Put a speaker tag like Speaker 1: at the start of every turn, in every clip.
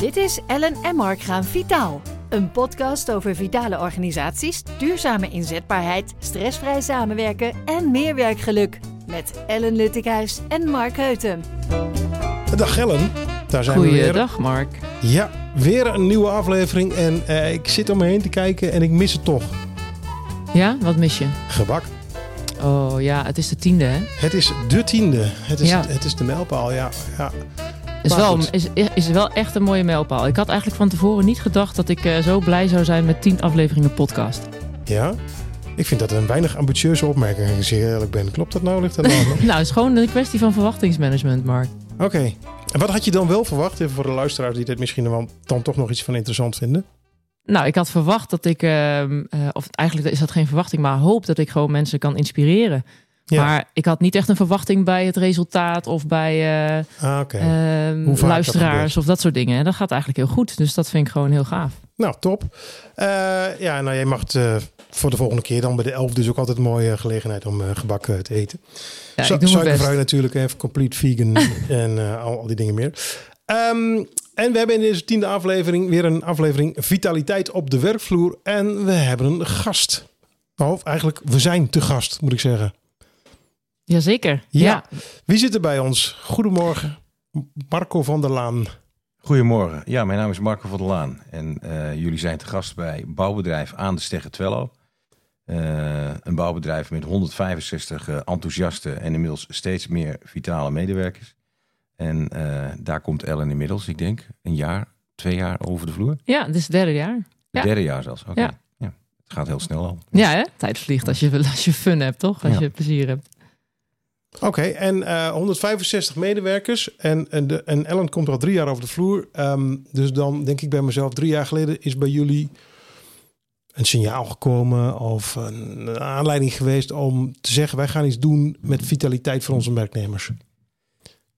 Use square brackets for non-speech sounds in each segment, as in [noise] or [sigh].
Speaker 1: Dit is Ellen en Mark gaan vitaal. Een podcast over vitale organisaties, duurzame inzetbaarheid, stressvrij samenwerken en meer werkgeluk. Met Ellen Luttikhuis en Mark Heuten.
Speaker 2: Dag Ellen, daar zijn we weer.
Speaker 3: Goeiedag Mark.
Speaker 2: Ja, weer een nieuwe aflevering en eh, ik zit om me heen te kijken en ik mis het toch.
Speaker 3: Ja, wat mis je?
Speaker 2: Gebak.
Speaker 3: Oh ja, het is de tiende hè?
Speaker 2: Het is de tiende. Het is,
Speaker 3: Ja.
Speaker 2: het is de mijlpaal, ja. ja.
Speaker 3: Is
Speaker 2: Maar
Speaker 3: wel,
Speaker 2: goed.
Speaker 3: is, is wel echt een mooie mijlpaal. Ik had eigenlijk van tevoren niet gedacht dat ik eh, zo blij zou zijn met tien afleveringen podcast.
Speaker 2: Ja? Ik vind dat een weinig ambitieuze opmerking, als ik zeer eerlijk ben. Klopt dat nou? Ligt dat nou? [laughs]
Speaker 3: Nou, het is gewoon een kwestie van verwachtingsmanagement, Mark.
Speaker 2: Oké. En wat had je dan wel verwacht? Even voor de luisteraars die dit misschien dan toch nog iets van interessant vinden.
Speaker 3: Nou, ik had verwacht dat ik, ehm, eh, of eigenlijk is dat geen verwachting, maar hoop dat ik gewoon mensen kan inspireren.
Speaker 2: Ja.
Speaker 3: Maar ik had niet echt een verwachting bij het resultaat of bij eh,
Speaker 2: Ah,
Speaker 3: ehm,
Speaker 2: dat
Speaker 3: luisteraars of dat soort dingen. En dat gaat eigenlijk heel goed. Dus dat vind ik gewoon heel gaaf.
Speaker 2: Nou, top. Eh, ja, nou, jij mag het eh, voor de volgende keer dan bij de elf dus ook altijd een mooie gelegenheid om gebak te eten.
Speaker 3: Ja,
Speaker 2: Su-
Speaker 3: ik doe mijn best.
Speaker 2: Suikervrij natuurlijk, even complete vegan [laughs] en al, al die dingen meer. Ehm, en we hebben in deze tiende aflevering weer een aflevering Vitaliteit op de werkvloer. En we hebben een gast. Of eigenlijk, we zijn te gast, moet ik zeggen.
Speaker 3: Jazeker.
Speaker 2: Ja.
Speaker 3: ja.
Speaker 2: Wie zit er bij ons? Goedemorgen, Marco van der Laan.
Speaker 4: Goedemorgen. Ja, mijn naam is Marco van der Laan. En eh, jullie zijn te gast bij bouwbedrijf Aan de Stegge Twello. Eh, een bouwbedrijf met 165 eh, enthousiaste en inmiddels steeds meer vitale medewerkers. En eh, daar komt Ellen inmiddels, ik denk, een jaar, twee jaar over de vloer.
Speaker 3: Ja, dit is het derde jaar.
Speaker 4: Het
Speaker 3: Ja.
Speaker 4: derde jaar zelfs. Oké.
Speaker 3: Ja.
Speaker 4: Ja. Het gaat heel snel al.
Speaker 3: Ja, hè? tijd vliegt als je, als je fun hebt, toch? Als
Speaker 4: Ja.
Speaker 3: je plezier hebt.
Speaker 2: Oké, en eh, 165 medewerkers. En, en, de, en Ellen komt al drie jaar over de vloer. Ehm, dus dan denk ik bij mezelf, drie jaar geleden is bij jullie een signaal gekomen of een aanleiding geweest om te zeggen: wij gaan iets doen met vitaliteit voor onze werknemers.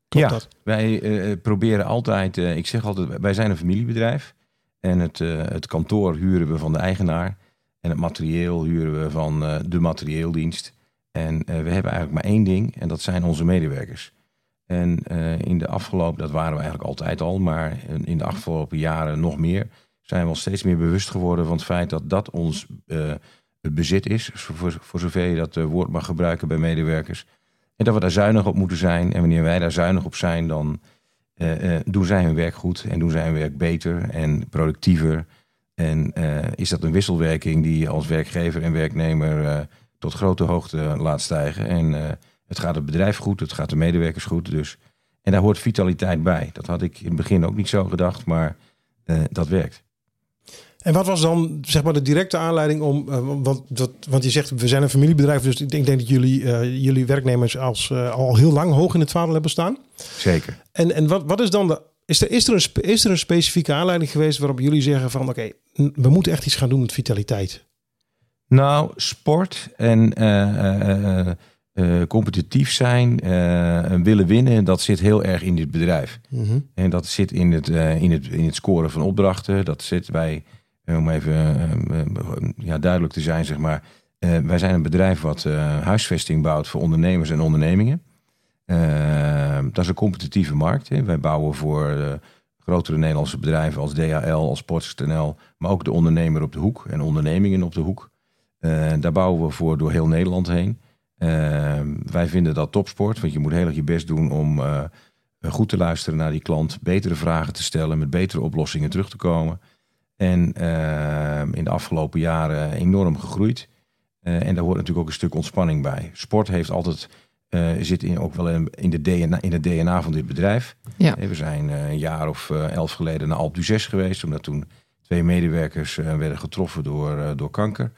Speaker 2: Klopt
Speaker 4: ja,
Speaker 2: dat?
Speaker 4: wij eh, proberen altijd, eh, ik zeg altijd, wij zijn een familiebedrijf. En het, eh, het kantoor huren we van de eigenaar. En het materieel huren we van eh, de materieeldienst. En eh, we hebben eigenlijk maar één ding en dat zijn onze medewerkers. En eh, in de afgelopen, dat waren we eigenlijk altijd al, maar in- de afgelopen jaren nog meer, zijn we ons steeds meer bewust geworden van het feit dat dat ons het bezit is. Voor, voor zover je dat woord mag gebruiken bij medewerkers. En dat we daar zuinig op moeten zijn. En wanneer wij daar zuinig op zijn, dan doen zij hun werk goed en doen zij hun werk beter en productiever. En is dat een wisselwerking die je als werkgever en werknemer tot grote hoogte laat stijgen. En eh, het gaat het bedrijf goed, het gaat de medewerkers goed. Dus. En daar hoort vitaliteit bij. Dat had ik in het begin ook niet zo gedacht, maar eh, dat werkt.
Speaker 2: En wat was dan zeg maar de directe aanleiding om, eh, want, dat, want je zegt we zijn een familiebedrijf, dus ik denk, denk dat jullie, jullie werknemers als, al heel lang hoog in het vaandel hebben staan.
Speaker 4: Zeker.
Speaker 2: En, en wat, wat is dan de. Is er, is, er een, is er een specifieke aanleiding geweest waarop jullie zeggen van oké, we moeten echt iets gaan doen met vitaliteit?
Speaker 4: Nou, sport en eh, eh, eh, competitief zijn, en willen winnen, dat zit heel erg in dit bedrijf. En dat zit in het, in, het, in het scoren van opdrachten. Dat zit bij, om even ja, duidelijk te zijn, zeg maar. wij zijn een bedrijf wat huisvesting bouwt voor ondernemers en ondernemingen. Dat is een competitieve markt. Hè. Wij bouwen voor grotere Nederlandse bedrijven als DHL, als Sports.nl, maar ook de ondernemer op de hoek en ondernemingen op de hoek. Eh, daar bouwen we voor door heel Nederland heen. Eh, wij vinden dat topsport, want je moet heel erg je best doen om eh, goed te luisteren naar die klant, betere vragen te stellen, met betere oplossingen terug te komen. En in de afgelopen jaren enorm gegroeid. En daar hoort natuurlijk ook een stuk ontspanning bij. Sport heeft altijd, zit in, ook wel in, de DNA, in het DNA van dit bedrijf.
Speaker 3: Ja.
Speaker 4: We zijn een jaar of elf geleden naar Alp d'Huez geweest, omdat toen twee medewerkers werden getroffen door, door kanker.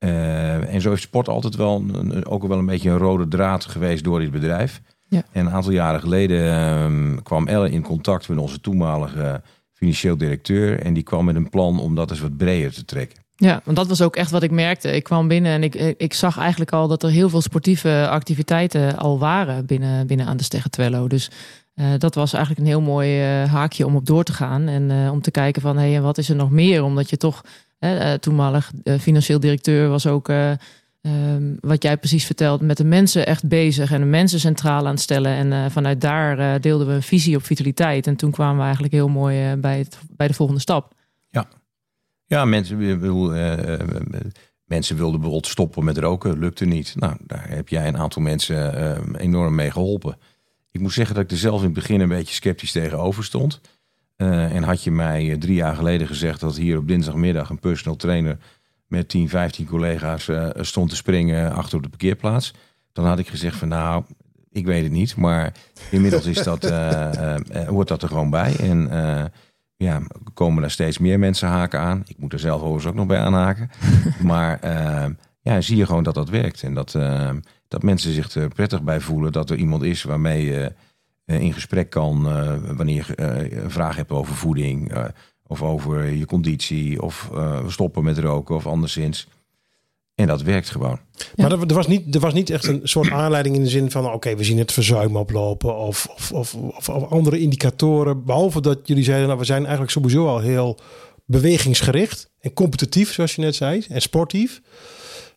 Speaker 4: Eh, en zo heeft sport altijd wel een, ook wel een beetje een rode draad geweest door dit bedrijf.
Speaker 3: Ja.
Speaker 4: En een aantal jaren geleden ehm, kwam Elle in contact met onze toenmalige financieel directeur. En die kwam met een plan om dat eens wat breder te trekken.
Speaker 3: Ja, want dat was ook echt wat ik merkte. Ik kwam binnen en ik, ik zag eigenlijk al dat er heel veel sportieve activiteiten al waren binnen, binnen aan de Stegge Twello. Dus eh, dat was eigenlijk een heel mooi eh, haakje om op door te gaan. En eh, om te kijken van, hé, hey, wat is er nog meer? Omdat je toch, eh, toenmalig eh, financieel directeur was ook eh, ehm, wat jij precies vertelt, met de mensen echt bezig en de mensen centraal aan het stellen. En vanuit daar deelden we een visie op vitaliteit. En toen kwamen we eigenlijk heel mooi bij, het, bij de volgende stap.
Speaker 4: Ja, ja mensen, bedoel, mensen wilden bijvoorbeeld stoppen met roken, lukte niet. Nou, daar heb jij een aantal mensen eh, enorm mee geholpen. Ik moet zeggen dat ik er zelf in het begin een beetje sceptisch tegenover stond. Eh, en had je mij eh, drie jaar geleden gezegd dat hier op dinsdagmiddag een personal trainer met 10, 15 collega's eh, stond te springen achter op de parkeerplaats. Dan had ik gezegd van nou, ik weet het niet. Maar inmiddels is dat, eh, hoort dat er gewoon bij. En ja, komen er steeds meer mensen haken aan. Ik moet er zelf overigens ook nog bij aanhaken. [laughs] maar ja, zie je gewoon dat dat werkt. En dat, dat mensen zich er prettig bij voelen dat er iemand is waarmee je in gesprek kan eh, wanneer je eh, vraag hebt over voeding eh, of over je conditie of eh, stoppen met roken of anderszins. En dat werkt gewoon.
Speaker 2: Maar er, er, was niet, er was niet echt een soort aanleiding in de zin van... oké, we zien het verzuim oplopen of, of, of, of, of andere indicatoren. Behalve dat jullie zeiden, nou, we zijn eigenlijk sowieso al heel bewegingsgericht en competitief, zoals je net zei, en sportief.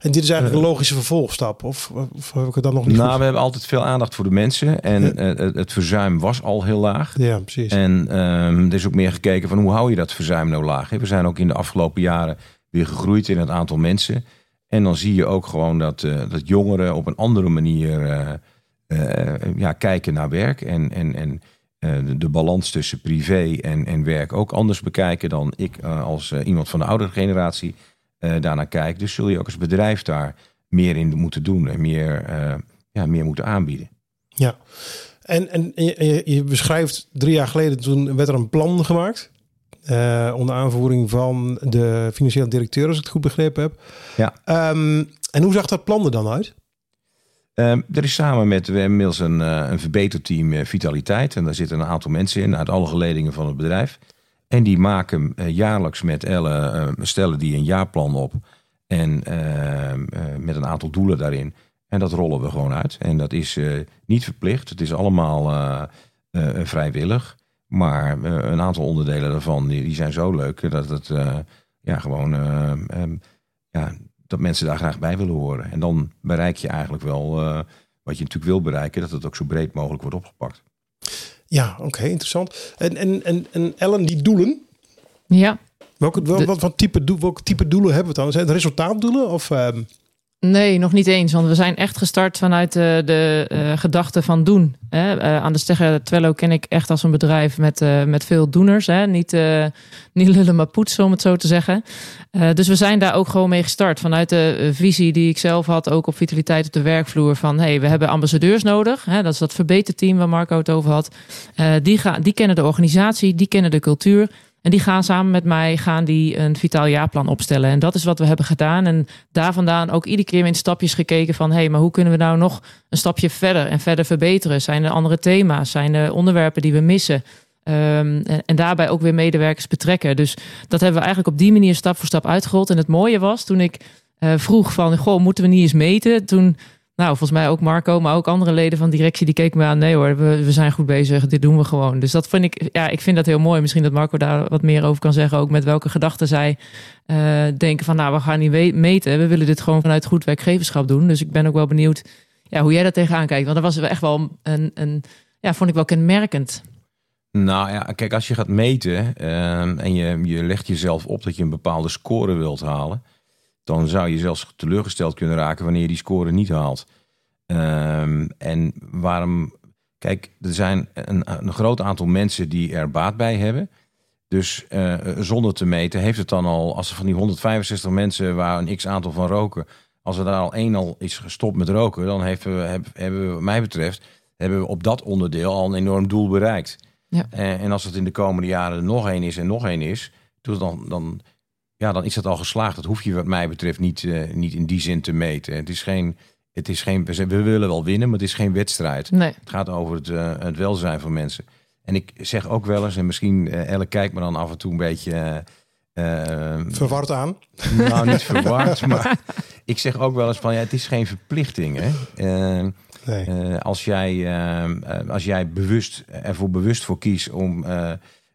Speaker 2: En dit is eigenlijk een logische vervolgstap. Of, of heb ik het dan nog niet
Speaker 4: Nou,
Speaker 2: goed?
Speaker 4: we hebben altijd veel aandacht voor de mensen. En eh, het, het verzuim was al heel laag.
Speaker 2: Ja, precies.
Speaker 4: En ehm, er is ook meer gekeken van hoe hou je dat verzuim nou laag. hè? We zijn ook in de afgelopen jaren weer gegroeid in het aantal mensen. En dan zie je ook gewoon dat, eh, dat jongeren op een andere manier eh, eh, ja, kijken naar werk. En, en, en eh, de, de balans tussen privé en, en werk ook anders bekijken dan ik eh, als eh, iemand van de oudere generatie eh daarnaar kijk. Dus zul je ook als bedrijf daar meer in moeten doen en meer, eh, ja, meer moeten aanbieden.
Speaker 2: Ja. En, en je, beschrijft drie jaar geleden, toen werd er een plan gemaakt. eh, onder aanvoering van de financieel directeur, als ik het goed begrepen heb.
Speaker 4: Ja.
Speaker 2: Ehm, en hoe zag dat plan er dan uit?
Speaker 4: Ehm, er is samen met we inmiddels een, eh, een verbeterteam Vitaliteit. En daar zitten een aantal mensen in uit alle geledingen van het bedrijf. En die maken eh, jaarlijks met Elle, eh, stellen die een jaarplan op. En eh, met een aantal doelen daarin. En dat rollen we gewoon uit. En dat is niet verplicht. Het is allemaal vrijwillig. Maar een aantal onderdelen daarvan die, zijn zo leuk dat het ja, gewoon ehm, ja, dat mensen daar graag bij willen horen. En dan bereik je eigenlijk wel wat je natuurlijk wil bereiken, dat het ook zo breed mogelijk wordt opgepakt.
Speaker 2: Ja, oké, interessant. En, en, en, en Ellen, die doelen,
Speaker 3: Ja,
Speaker 2: welke, wel,
Speaker 3: De-
Speaker 2: wat, wat type, doel, welke type doelen hebben we dan? Zijn het resultaatdoelen? Of, ehm,
Speaker 3: Nee, nog niet eens. Want we zijn echt gestart vanuit de, de eh, gedachte van doen. Hè. Eh, aan de Stegger Twello ken ik echt als een bedrijf met, eh, met veel doeners. Hè. Niet, eh, niet lullen maar poetsen, om het zo te zeggen. Eh, dus we zijn daar ook gewoon mee gestart. Vanuit de eh, visie die ik zelf had, ook op vitaliteit op de werkvloer. Van hey, we hebben ambassadeurs nodig. Hè. Dat is dat verbeterteam waar Marco het over had. Eh, die, die kennen de organisatie, die kennen de cultuur. En die gaan samen met mij gaan die een vitaal jaarplan opstellen. En dat is wat we hebben gedaan. En daar vandaan ook iedere keer in stapjes gekeken van... hé, hey, maar hoe kunnen we nou nog een stapje verder en verder verbeteren? Zijn er andere thema's? Zijn er onderwerpen die we missen? Ehm, en, en daarbij ook weer medewerkers betrekken. Dus dat hebben we eigenlijk op die manier stap voor stap uitgerold. En het mooie was, toen ik eh, vroeg van... goh, moeten we niet eens meten? Toen, nou, volgens mij ook Marco, maar ook andere leden van de directie... die keken me aan, nee hoor, we, we zijn goed bezig, dit doen we gewoon. Dus dat vind ik, ja, ik vind dat heel mooi. Misschien dat Marco daar wat meer over kan zeggen... ook met welke gedachten zij eh, denken van... nou, we gaan niet meten, we willen dit gewoon vanuit goed werkgeverschap doen. Dus ik ben ook wel benieuwd ja, hoe jij daar tegenaan kijkt. Want dat was echt wel een, een ja, vond ik wel kenmerkend.
Speaker 4: Nou ja, kijk, als je gaat meten ehm, en je, je legt jezelf op dat je een bepaalde score wilt halen, dan zou je zelfs teleurgesteld kunnen raken wanneer je die score niet haalt. Ehm, en waarom? Kijk, er zijn een, een groot aantal mensen die er baat bij hebben. Dus eh, zonder te meten heeft het dan al, als er van die 165 mensen waar een x aantal van roken, als er daar al één al is gestopt met roken, dan hebben we, heb- hebben we, wat mij betreft, hebben we op dat onderdeel al een enorm doel bereikt.
Speaker 3: Ja.
Speaker 4: En, en als het in de komende jaren nog één is en nog één is, dan, dan, ja, dan is dat al geslaagd. Dat hoef je wat mij betreft niet, eh, niet in die zin te meten. Het is geen, het is geen, we we willen wel winnen, maar het is geen wedstrijd.
Speaker 3: Nee.
Speaker 4: Het gaat over het, eh, het welzijn van mensen. En ik zeg ook wel eens, en misschien eh Elle kijkt me dan af en toe een beetje...
Speaker 2: verward aan?
Speaker 4: nou, niet [laughs] verward, maar ik zeg ook wel eens van ja, het is geen verplichting. Hè?
Speaker 2: Nee.
Speaker 4: als jij, als jij bewust, ervoor bewust voor kiest om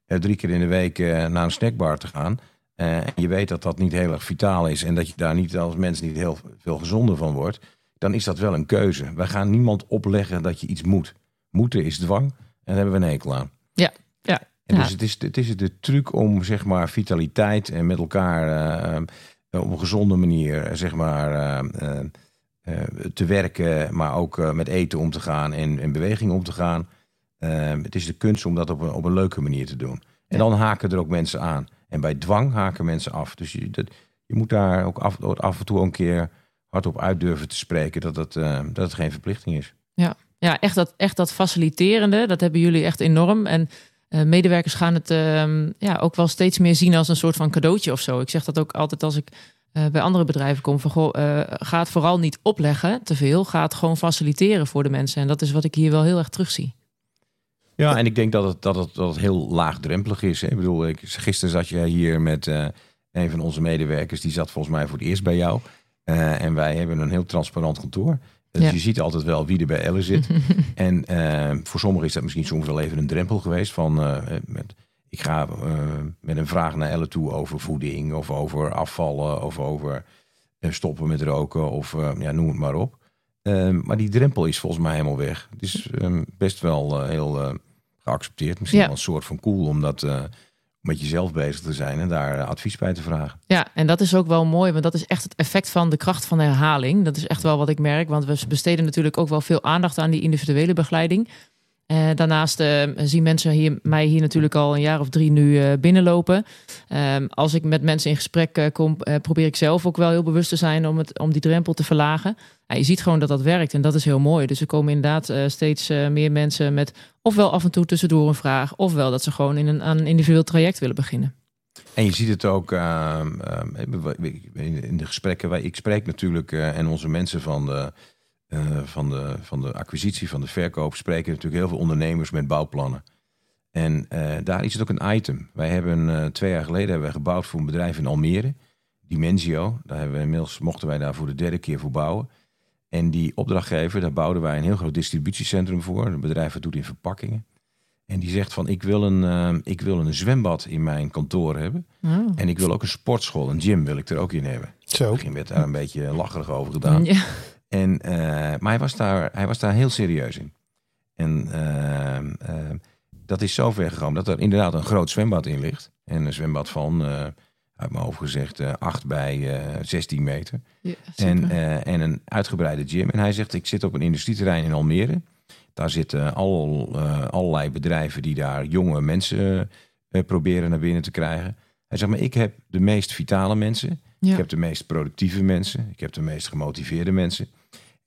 Speaker 4: drie keer in de week naar een snackbar te gaan, eh, en je weet dat dat niet heel erg vitaal is en dat je daar niet als mens niet heel veel gezonder van wordt, dan is dat wel een keuze. Wij gaan niemand opleggen dat je iets moet. Moeten is dwang en daar hebben we een hekel aan.
Speaker 3: Ja, ja.
Speaker 4: En
Speaker 3: ja.
Speaker 4: dus het is, het is de truc om zeg maar vitaliteit en met elkaar eh, op een gezonde manier zeg maar te werken, maar ook met eten om te gaan en, en beweging om te gaan. Het is de kunst om dat op een, op een leuke manier te doen. En
Speaker 3: Ja.
Speaker 4: dan haken er ook mensen aan. En bij dwang haken mensen af. Dus je, dat, je moet daar ook af, af en toe een keer hardop uit durven te spreken dat het, eh, dat het geen verplichting is.
Speaker 3: Ja, echt dat, echt dat faciliterende, dat hebben jullie echt enorm. En eh, medewerkers gaan het ehm, ja, ook wel steeds meer zien als een soort van cadeautje of zo. Ik zeg dat ook altijd als ik eh, bij andere bedrijven kom. Van, ga het vooral niet opleggen, te veel. Ga het gewoon faciliteren voor de mensen. En dat is wat ik hier wel heel erg terugzie.
Speaker 4: Ja, en ik denk dat het, dat het, dat het heel laagdrempelig is. Hè. Ik bedoel, ik, gisteren zat jij hier met eh, een van onze medewerkers. Die zat volgens mij voor het eerst bij jou. Eh, en wij hebben een heel transparant kantoor. Dus
Speaker 3: Ja.
Speaker 4: je ziet altijd wel wie er bij Elle zit. [laughs] en eh, voor sommigen is dat misschien soms wel even een drempel geweest. Van, met, ik ga met een vraag naar Elle toe over voeding. Of over afvallen. Of over stoppen met roken. Of ja, noem het maar op. Maar die drempel is volgens mij helemaal weg. Het is eh, best wel heel geaccepteerd. Misschien
Speaker 3: Ja.
Speaker 4: wel een soort van cool om dat eh, met jezelf bezig te zijn en daar eh, advies bij te vragen.
Speaker 3: Ja, en dat is ook wel mooi, want dat is echt het effect van de kracht van de herhaling. Dat is echt wel wat ik merk, want we besteden natuurlijk ook wel veel aandacht aan die individuele begeleiding. Eh, daarnaast eh, zien mensen hier, mij hier natuurlijk al een jaar of drie nu eh, binnenlopen. Ehm, als ik met mensen in gesprek kom, probeer ik zelf ook wel heel bewust te zijn om, het, om die drempel te verlagen. Je ziet gewoon dat dat werkt en dat is heel mooi. Dus er komen inderdaad steeds meer mensen met ofwel af en toe tussendoor een vraag, ofwel dat ze gewoon in een, aan individueel traject willen beginnen.
Speaker 4: En je ziet het ook ehm, ehm, in de gesprekken. Wij, ik spreek natuurlijk en onze mensen van de, eh, van, de, van de acquisitie, van de verkoop, spreken natuurlijk heel veel ondernemers met bouwplannen. En eh, daar is het ook een item. Wij hebben eh, twee jaar geleden hebben wij gebouwd voor een bedrijf in Almere, Dimensio. Daar hebben we inmiddels mochten wij daar voor de derde keer voor bouwen. En die opdrachtgever, daar bouwden wij een heel groot distributiecentrum voor. Een bedrijf dat doet in verpakkingen. En die zegt van ik wil een, ik wil een zwembad in mijn kantoor hebben.
Speaker 3: Oh.
Speaker 4: En ik wil ook een sportschool, een gym wil ik er ook in hebben.
Speaker 2: Zo.
Speaker 4: Begin werd daar een beetje lacherig over gedaan.
Speaker 3: Ja.
Speaker 4: En, eh, maar hij was, daar, hij was daar heel serieus in. En eh, eh, dat is zo ver gekomen dat er inderdaad een groot zwembad in ligt. En een zwembad van, eh, uit mijn hoofd gezegd, eh 8 bij eh 16 meter.
Speaker 3: Ja,
Speaker 4: En, en een uitgebreide gym. En hij zegt, ik zit op een industrieterrein in Almere. Daar zitten al, allerlei bedrijven die daar jonge mensen proberen naar binnen te krijgen. Hij zegt, maar ik heb de meest vitale mensen.
Speaker 3: Ja.
Speaker 4: Ik heb de meest productieve mensen. Ik heb de meest gemotiveerde mensen.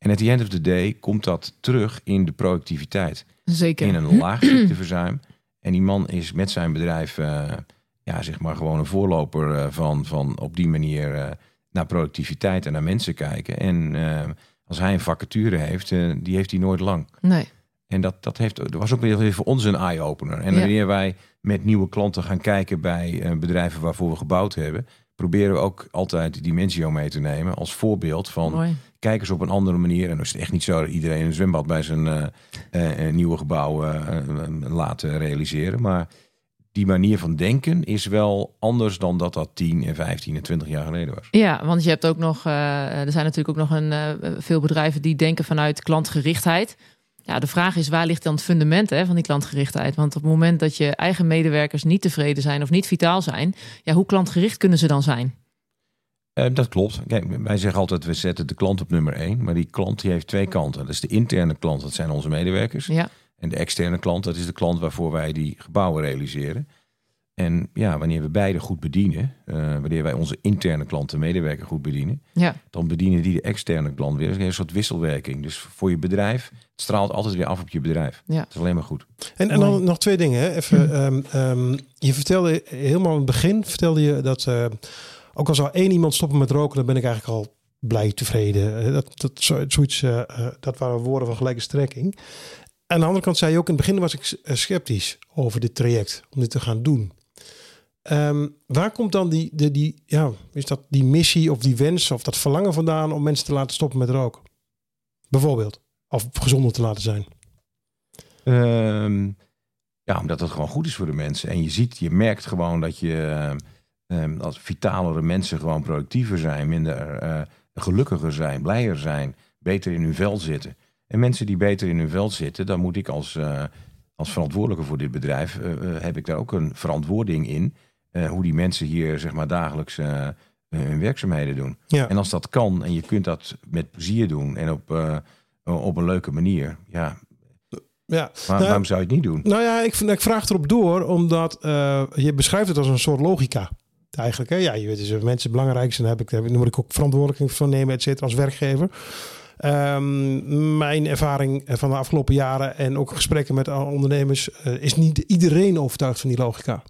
Speaker 4: En at the end of the day komt dat terug in de productiviteit.
Speaker 3: Zeker.
Speaker 4: In een [clears throat] laag ziekteverzuim. En die man is met zijn bedrijf, eh, ja, zeg maar gewoon een voorloper eh, van, van op die manier eh, naar productiviteit en naar mensen kijken. En als hij een vacature heeft, die heeft hij nooit lang.
Speaker 3: Nee.
Speaker 4: En dat, dat, heeft, dat was ook weer voor ons een eye-opener. En
Speaker 3: Ja.
Speaker 4: wanneer wij met nieuwe klanten gaan kijken bij bedrijven waarvoor we gebouwd hebben, proberen we ook altijd Dimensio mee te nemen als voorbeeld van
Speaker 3: Mooi.
Speaker 4: Kijk eens op een andere manier. En dan is het echt niet zo dat iedereen een zwembad bij zijn eh, eh, eh, nieuwe gebouw eh, realiseren. Maar die manier van denken is wel anders dan dat dat 10 en 15 en 20 jaar geleden was.
Speaker 3: Ja, want je hebt ook nog, er zijn natuurlijk ook nog een, veel bedrijven die denken vanuit klantgerichtheid. Ja, de vraag is waar ligt dan het fundament hè, van die klantgerichtheid? Want op het moment dat je eigen medewerkers niet tevreden zijn of niet vitaal zijn, ja, hoe klantgericht kunnen ze dan zijn?
Speaker 4: Eh, dat klopt. Kijk, wij zeggen altijd, we zetten de klant op nummer één. Maar die klant die heeft twee kanten. Dat is de interne klant, dat zijn onze medewerkers.
Speaker 3: Ja,
Speaker 4: En de externe klant, dat is de klant waarvoor wij die gebouwen realiseren. En ja, wanneer we beide goed bedienen, eh, wanneer wij onze interne klant, de medewerker, goed bedienen,
Speaker 3: ja,
Speaker 4: dan bedienen die de externe klant weer. Dat is een soort wisselwerking. Dus voor je bedrijf, het straalt altijd weer af op je bedrijf.
Speaker 3: Ja.
Speaker 4: Dat is alleen maar goed.
Speaker 2: En, en dan nog twee dingen. Hè. Even, ehm, ehm, je vertelde helemaal in het begin vertelde je dat eh, ook al zou één iemand stoppen met roken, dan ben ik eigenlijk al blij tevreden. Eh, Dat, dat, zo- zoiets, eh, dat waren woorden van gelijke strekking. Aan de andere kant zei je ook in het begin was ik sceptisch over dit traject om dit te gaan doen. Ehm, waar komt dan die, die, ja, is dat die missie of die wens of dat verlangen vandaan om mensen te laten stoppen met roken? Bijvoorbeeld. Of gezonder te laten zijn.
Speaker 4: Ehm, ja, omdat het gewoon goed is voor de mensen. En je ziet, je merkt gewoon dat je ehm, als vitalere mensen gewoon productiever zijn, minder eh, gelukkiger zijn, blijer zijn, beter in hun vel zitten. En mensen die beter in hun vel zitten, dan moet ik als, eh, als verantwoordelijke voor dit bedrijf, eh, heb ik daar ook een verantwoording in. hoe die mensen hier zeg maar dagelijks hun werkzaamheden doen.
Speaker 2: Ja.
Speaker 4: En als dat kan en je kunt dat met plezier doen en op, op een leuke manier, ja,
Speaker 2: ja.
Speaker 4: waar-
Speaker 2: Nou,
Speaker 4: waarom zou je het niet doen?
Speaker 2: Nou ja, ik, ik vraag erop door, omdat je beschrijft het als een soort logica. Eigenlijk, hè? Ja, je weet, dus mensen belangrijk zijn, heb ik, daar moet ik ook verantwoordelijkheid van nemen, et cetera, als werkgever. Ehm, mijn ervaring van de afgelopen jaren en ook gesprekken met ondernemers, eh, is niet iedereen overtuigd van die logica.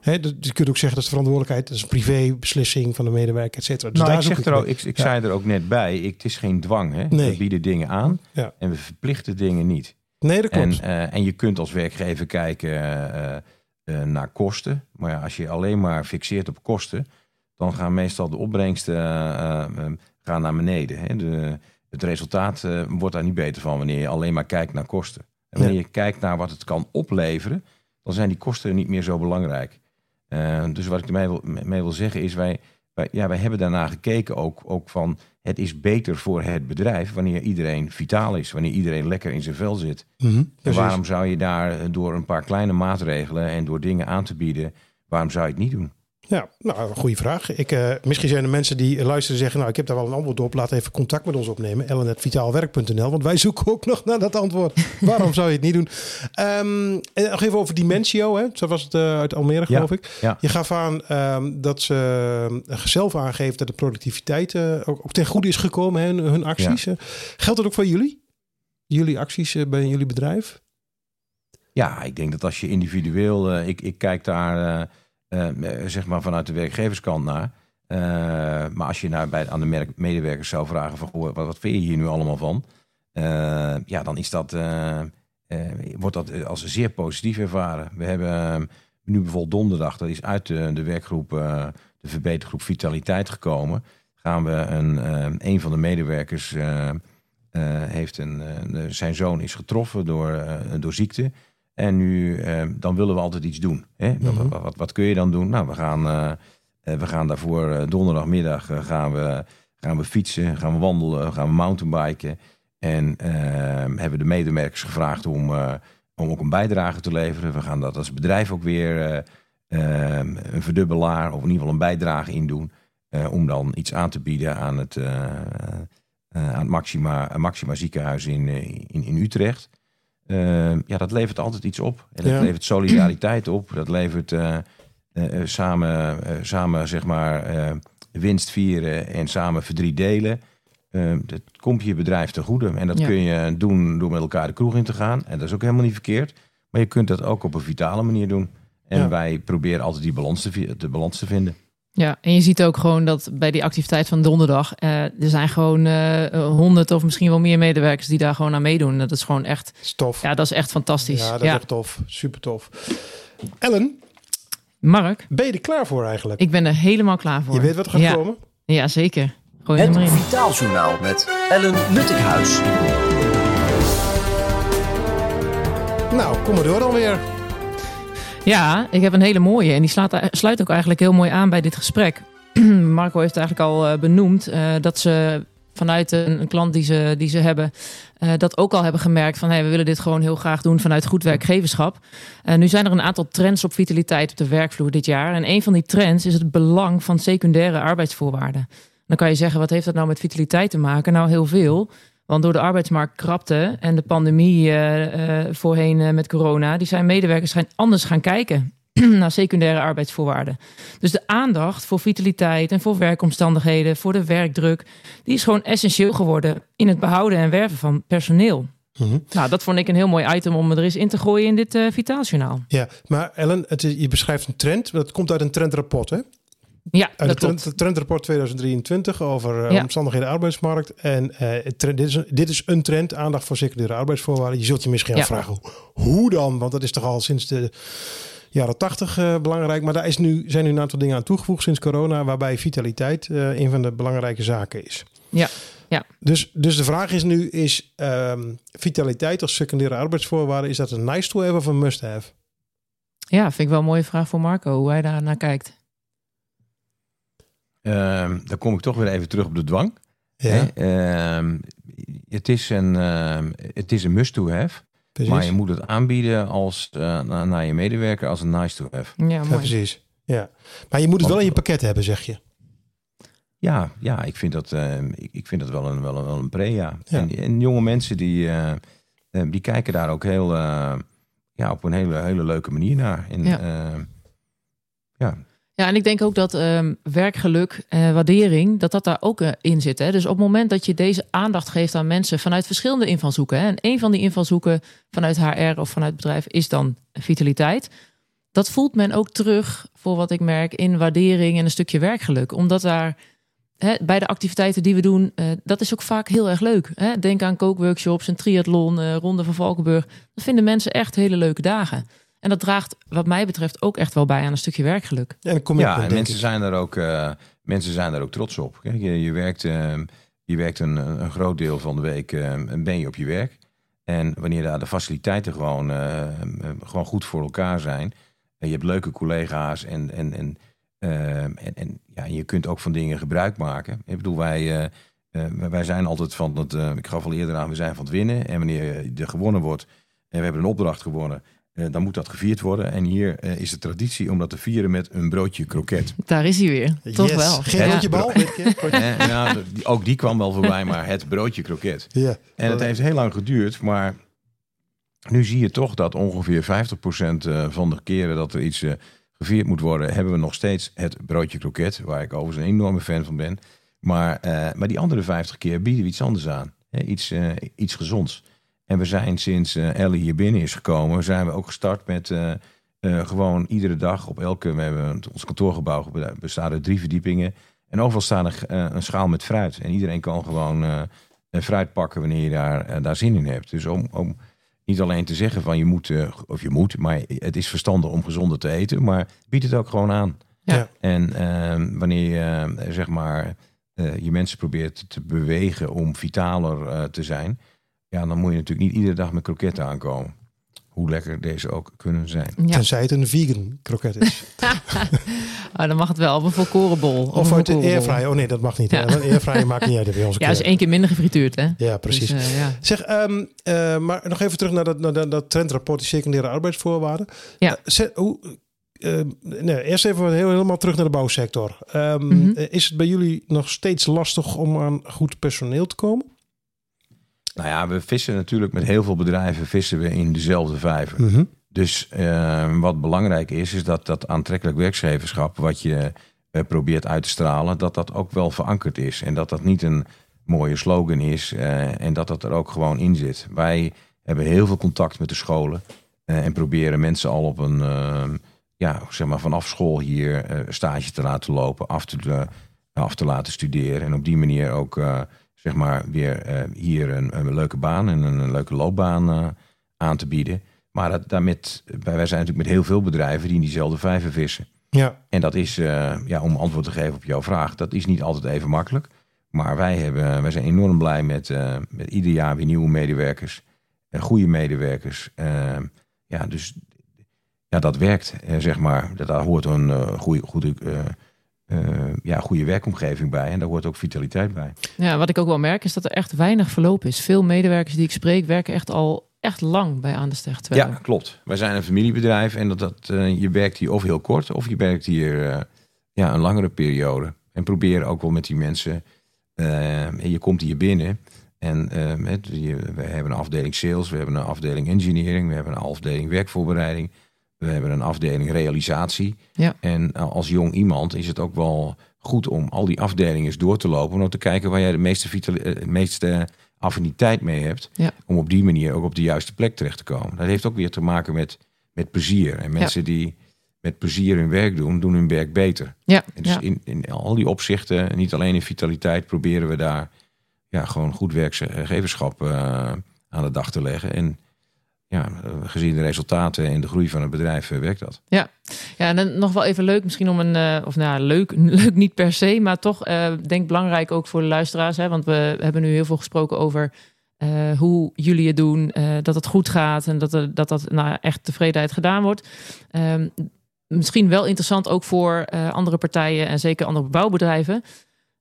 Speaker 2: Hè, dus je kunt ook zeggen dat de verantwoordelijkheid, dat is een privébeslissing van de medewerker, et cetera. Dus
Speaker 4: nou,
Speaker 2: daar
Speaker 4: ik, zeg er ook, ik, ik
Speaker 2: Ja.
Speaker 4: zei er ook net bij, ik, het is geen dwang. Hè?
Speaker 2: Nee.
Speaker 4: We bieden dingen aan
Speaker 2: Ja.
Speaker 4: en we verplichten dingen niet.
Speaker 2: Nee, dat
Speaker 4: En,
Speaker 2: klopt.
Speaker 4: eh, en je kunt als werkgever kijken eh, eh, naar kosten. Maar ja, als je alleen maar fixeert op kosten, dan gaan meestal de opbrengsten eh, eh, gaan naar beneden. Hè? De, het resultaat wordt daar niet beter van wanneer je alleen maar kijkt naar kosten. En wanneer je kijkt naar wat het kan opleveren, dan zijn die kosten niet meer zo belangrijk. Dus wat ik ermee wil, mee wil zeggen is, wij, wij, ja, wij hebben daarna gekeken ook, ook van het is beter voor het bedrijf wanneer iedereen vitaal is, wanneer iedereen lekker in zijn vel zit.
Speaker 2: Mhm,
Speaker 4: En waarom zou je daar door een paar kleine maatregelen en door dingen aan te bieden, waarom zou je het niet doen?
Speaker 2: Ja, nou, een goede vraag. Ik, eh, misschien zijn er mensen die luisteren en zeggen... nou, ik heb daar wel een antwoord op. Laat even contact met ons opnemen. ellen.vitaalwerk.nl. Want wij [laughs] zoeken ook nog naar dat antwoord. Waarom zou je het niet doen? Ehm, en nog even over Dimensio. Hè? Zo was het eh, uit Almere, geloof ik.
Speaker 4: ja.
Speaker 2: Je gaf aan ehm, dat ze eh, zelf aangeeft... dat de productiviteit eh, ook, ook ten goede is gekomen. Hè, hun, hun acties. Eh, Geldt dat ook voor jullie? Jullie acties eh, bij jullie bedrijf?
Speaker 4: Ja, ik denk dat als je individueel, eh, ik, ik kijk daar eh, eh, zeg maar vanuit de werkgeverskant naar. Eh, maar als je naar, bij, aan de medewerkers zou vragen van goh, wat, wat vind je hier nu allemaal van? Eh, ja, dan is dat, eh, eh, wordt dat eh, als zeer positief ervaren. We hebben eh, nu bijvoorbeeld donderdag, dat is uit de, werkgroep, eh, de verbetergroep Vitaliteit gekomen. Gaan we een, eh, een van de medewerkers eh, eh, heeft een, eh, zijn zoon is getroffen door, eh, door ziekte. En nu, eh, dan willen we altijd iets doen. Hè?
Speaker 2: Mhm.
Speaker 4: wat, wat, wat kun je dan doen? Nou, we gaan, eh, eh, we gaan daarvoor donderdagmiddag gaan, we, gaan we fietsen, gaan we wandelen, gaan we mountainbiken. En eh, hebben de medewerkers gevraagd om, om ook een bijdrage te leveren. We gaan dat als bedrijf ook weer eh, eh, een verdubbelaar of in ieder geval een bijdrage in doen. om dan iets aan te bieden aan het, aan het Maxima, Maxima ziekenhuis in, in, in Utrecht. Eh, ja, dat levert altijd iets op. En dat
Speaker 2: Ja.
Speaker 4: levert solidariteit op. Dat levert eh, eh, eh, samen, samen zeg maar, winst vieren en samen verdriet delen. Eh, dat komt je bedrijf ten goede. En dat
Speaker 3: Ja.
Speaker 4: kun je doen door met elkaar de kroeg in te gaan. En dat is ook helemaal niet verkeerd. Maar je kunt dat ook op een vitale manier doen. En
Speaker 2: Ja.
Speaker 4: wij proberen altijd die balans te, de balans te vinden.
Speaker 3: Ja, en je ziet ook gewoon dat bij die activiteit van donderdag, eh, er zijn gewoon honderd of misschien wel meer medewerkers die daar gewoon aan meedoen. Dat is gewoon echt,
Speaker 2: Stof.
Speaker 3: ja, dat is echt fantastisch.
Speaker 2: Ja,
Speaker 3: Ja,
Speaker 2: dat is echt tof. Super tof. Ellen,
Speaker 3: Mark,
Speaker 2: ben je er klaar voor eigenlijk?
Speaker 3: ik ben er helemaal klaar voor.
Speaker 2: Je weet wat er gaat
Speaker 3: ja.
Speaker 2: komen?
Speaker 3: Ja, zeker. Gooi hem
Speaker 5: Het
Speaker 3: erin.
Speaker 5: Vitaaljournaal met Ellen Luttighuis.
Speaker 2: Nou, kom maar door dan weer.
Speaker 3: Ja, ik heb een hele mooie en die slaat, sluit ook eigenlijk heel mooi aan bij dit gesprek. [clears throat] Marco heeft eigenlijk al eh, benoemd eh, dat ze vanuit een, een klant die ze, die ze hebben, eh, dat ook al hebben gemerkt van hey, we willen dit gewoon heel graag doen vanuit goed werkgeverschap. Eh, nu zijn er een aantal trends op vitaliteit op de werkvloer dit jaar. En een van die trends is het belang van secundaire arbeidsvoorwaarden. Dan kan je zeggen, wat heeft dat nou met vitaliteit te maken? Nou, heel veel. Want door de arbeidsmarkt krapte en de pandemie eh, eh, voorheen eh, met corona, die zijn medewerkers gaan anders gaan kijken [clears throat] naar secundaire arbeidsvoorwaarden. Dus de aandacht voor vitaliteit en voor werkomstandigheden, voor de werkdruk, die is gewoon essentieel geworden in het behouden en werven van personeel.
Speaker 2: Mhm.
Speaker 3: Nou, dat vond ik een heel mooi item om er eens in te gooien in dit eh Vitaaljournaal.
Speaker 2: Ja, maar Ellen, het is, je beschrijft een trend. Dat komt uit een trendrapport, hè?
Speaker 3: Ja, dat
Speaker 2: het
Speaker 3: klopt.
Speaker 2: trend, trendrapport 2023 over eh,
Speaker 3: Ja.
Speaker 2: omstandigheden arbeidsmarkt. En eh, trend, dit, is een, dit is een trend, aandacht voor secundaire arbeidsvoorwaarden. Je zult je misschien
Speaker 3: Ja.
Speaker 2: afvragen, hoe dan? Want dat is toch al sinds de jaren 80 eh, belangrijk. Maar daar is nu, zijn nu een aantal dingen aan toegevoegd sinds corona, waarbij vitaliteit eh, een van de belangrijke zaken is.
Speaker 3: Ja, ja.
Speaker 2: Dus, dus de vraag is nu, is ehm, vitaliteit als secundaire arbeidsvoorwaarde, is dat een nice to have of een must have?
Speaker 3: ja, vind ik wel een mooie vraag voor Marco, hoe hij daar naar kijkt.
Speaker 4: Ehm, dan kom ik toch weer even terug op de dwang.
Speaker 2: Ja,
Speaker 4: Hè? Ehm, het, is een, ehm, het is een must to have.
Speaker 2: precies.
Speaker 4: Maar je moet het aanbieden als, eh, na- naar je medewerker als een nice to have.
Speaker 3: Ja,
Speaker 2: precies. Ja. Maar je moet het wel in je pakket hebben, zeg je.
Speaker 4: Ja, ja ik, vind dat, ehm, ik, ik vind dat wel een, wel een, wel een pre, ja.
Speaker 2: Ja.
Speaker 4: En, en jonge mensen die, eh, eh, die kijken daar ook heel, eh, ja, op een hele, hele leuke manier naar. En,
Speaker 3: Ja.
Speaker 4: ja. Ja,
Speaker 3: en ik denk ook dat ehm, werkgeluk, eh, waardering, dat dat daar ook eh, in zit. Hè? Dus op het moment dat je deze aandacht geeft aan mensen vanuit verschillende invalshoeken. Hè? En een van die invalshoeken vanuit HR of vanuit bedrijf is dan vitaliteit. Dat voelt men ook terug, voor wat ik merk, in waardering en een stukje werkgeluk. Omdat daar hè, bij de activiteiten die we doen, eh, dat is ook vaak heel erg leuk. Hè? Denk aan kookworkshops, een triathlon, Ronde van Valkenburg. Dat vinden mensen echt hele leuke dagen. En dat draagt, wat mij betreft, ook echt wel bij aan een stukje werkgeluk.
Speaker 2: En dan kom je
Speaker 4: ja
Speaker 2: op,
Speaker 4: en
Speaker 2: denk
Speaker 4: mensen
Speaker 2: ik.
Speaker 4: zijn, daar ook, eh, mensen zijn daar ook trots op. Kijk, je, je werkt, eh, je werkt een, een groot deel van de week eh, ben je op je werk. En wanneer daar de faciliteiten gewoon, eh, eh, gewoon goed voor elkaar zijn. En je hebt leuke collega's en, en, en, eh, en, en ja, je kunt ook van dingen gebruik maken. Ik bedoel, wij, eh, eh, wij zijn altijd van het, eh, ik gaf al eerder aan, we zijn van het winnen. En wanneer er gewonnen wordt en we hebben een opdracht gewonnen, eh, dan moet dat gevierd worden. En hier eh, is de traditie om dat te vieren met een broodje kroket. [laughs]
Speaker 3: Daar is hij weer. Toch
Speaker 2: Yes.
Speaker 3: wel.
Speaker 2: Geen
Speaker 3: Ja.
Speaker 2: rondje bal? weet je? [laughs]
Speaker 4: Eh, nou, ook die kwam wel voorbij, maar het broodje kroket. [laughs]
Speaker 2: Ja.
Speaker 4: En het heeft heel lang geduurd, maar nu zie je toch dat ongeveer 50% eh, van de keren dat er iets gevierd moet worden, hebben we nog steeds het broodje kroket, waar ik overigens een enorme fan van ben. Maar, eh, maar die andere 50 keer bieden we iets anders aan. Hè, iets, iets gezonds. En we zijn sinds eh, Ellie hier binnen is gekomen, zijn we ook gestart met eh, eh, gewoon iedere dag op elke, we hebben ons kantoorgebouw bestaat uit drie verdiepingen. En overal staat een, eh, een schaal met fruit. En iedereen kan gewoon eh, een fruit pakken wanneer je daar, daar zin in hebt. Dus om, om niet alleen te zeggen van je moet, of je moet, maar het is verstandig om gezonder te eten. Maar bied het ook gewoon aan.
Speaker 3: Ja.
Speaker 4: En eh, wanneer je eh, zeg maar eh, je mensen probeert te bewegen om vitaler eh, te zijn. Ja, dan moet je natuurlijk niet iedere dag met kroketten aankomen. Hoe lekker deze ook kunnen zijn.
Speaker 3: Ja.
Speaker 2: Tenzij het een vegan kroket is. [laughs]
Speaker 3: Ah, dan mag het wel. Of een volkorenbol.
Speaker 2: Of uit de airfryer. Oh nee, dat mag niet.
Speaker 3: Ja.
Speaker 2: Airfryer maakt niet uit bij onze
Speaker 3: Ja, is één keer minder gefrituurd, hè?
Speaker 2: Ja, precies.
Speaker 3: Dus, eh, ja.
Speaker 2: Zeg, ehm, eh, maar nog even terug naar dat, naar dat, dat trendrapport, die secundaire arbeidsvoorwaarden.
Speaker 3: Ja.
Speaker 2: Eh, zet- hoe, eh, nee, eerst even heel, helemaal terug naar de bouwsector. Ehm,
Speaker 3: Mhm.
Speaker 2: Is het bij jullie nog steeds lastig om aan goed personeel te komen?
Speaker 4: Nou ja, we vissen natuurlijk met heel veel bedrijven vissen we in dezelfde vijver.
Speaker 2: Mhm.
Speaker 4: Dus eh, wat belangrijk is, is dat dat aantrekkelijk werkgeverschap wat je eh, probeert uit te stralen, dat dat ook wel verankerd is. En dat dat niet een mooie slogan is eh, en dat dat er ook gewoon in zit. Wij hebben heel veel contact met de scholen eh, en proberen mensen al op een, eh, ja, zeg maar vanaf school hier stage te laten lopen, af te, af te laten studeren. En op die manier ook, zeg maar, weer eh, hier een, een leuke baan en een, een leuke loopbaan eh, aan te bieden. Maar dat, daarmee, wij zijn natuurlijk met heel veel bedrijven die in diezelfde vijver vissen.
Speaker 2: Ja,
Speaker 4: En dat is, eh, ja, om antwoord te geven op jouw vraag, dat is niet altijd even makkelijk. Maar wij, hebben, wij zijn enorm blij met, met ieder jaar weer nieuwe medewerkers. goede medewerkers. Eh, ja, dus ja, dat werkt, zeg maar. Dat, daar hoort een goede, goede, eh, ja, goede werkomgeving bij. En daar hoort ook vitaliteit bij.
Speaker 3: ja, wat ik ook wel merk is dat er echt weinig verloop is. Veel medewerkers die ik spreek werken echt al echt lang bij Aan de Steg
Speaker 4: Ja, klopt. Wij zijn een familiebedrijf en dat, dat, eh, je werkt hier of heel kort of je werkt hier eh, ja, een langere periode. En probeer ook wel met die mensen. en je komt hier binnen en met, je, we hebben een afdeling sales, we hebben een afdeling engineering, we hebben een afdeling werkvoorbereiding, we hebben een afdeling realisatie.
Speaker 3: Ja.
Speaker 4: En eh, als jong iemand is het ook wel goed om al die afdelingen eens door te lopen, om te kijken waar jij de meeste, eh, meeste affiniteit mee hebt
Speaker 3: Ja.
Speaker 4: om op die manier ook op de juiste plek terecht te komen. Dat heeft ook weer te maken met, met plezier. En mensen die met plezier hun werk doen, doen hun werk beter.
Speaker 3: Ja,
Speaker 4: En dus in, in al die opzichten, niet alleen in vitaliteit, proberen we daar ja, gewoon goed werkgeverschap eh, aan de dag te leggen. En ja, eh, gezien de resultaten en de groei van het bedrijf eh, werkt dat.
Speaker 3: Ja, en dan nog wel even leuk, misschien om een, eh, of nou leuk, [laughs] leuk niet per se, maar toch eh, denk belangrijk ook voor de luisteraars. Hè, want we hebben nu heel veel gesproken over hoe jullie het doen, dat het goed gaat en dat er, dat, dat nou, echt tevredenheid gedaan wordt. Ehm, misschien wel interessant ook voor andere partijen en zeker andere bouwbedrijven.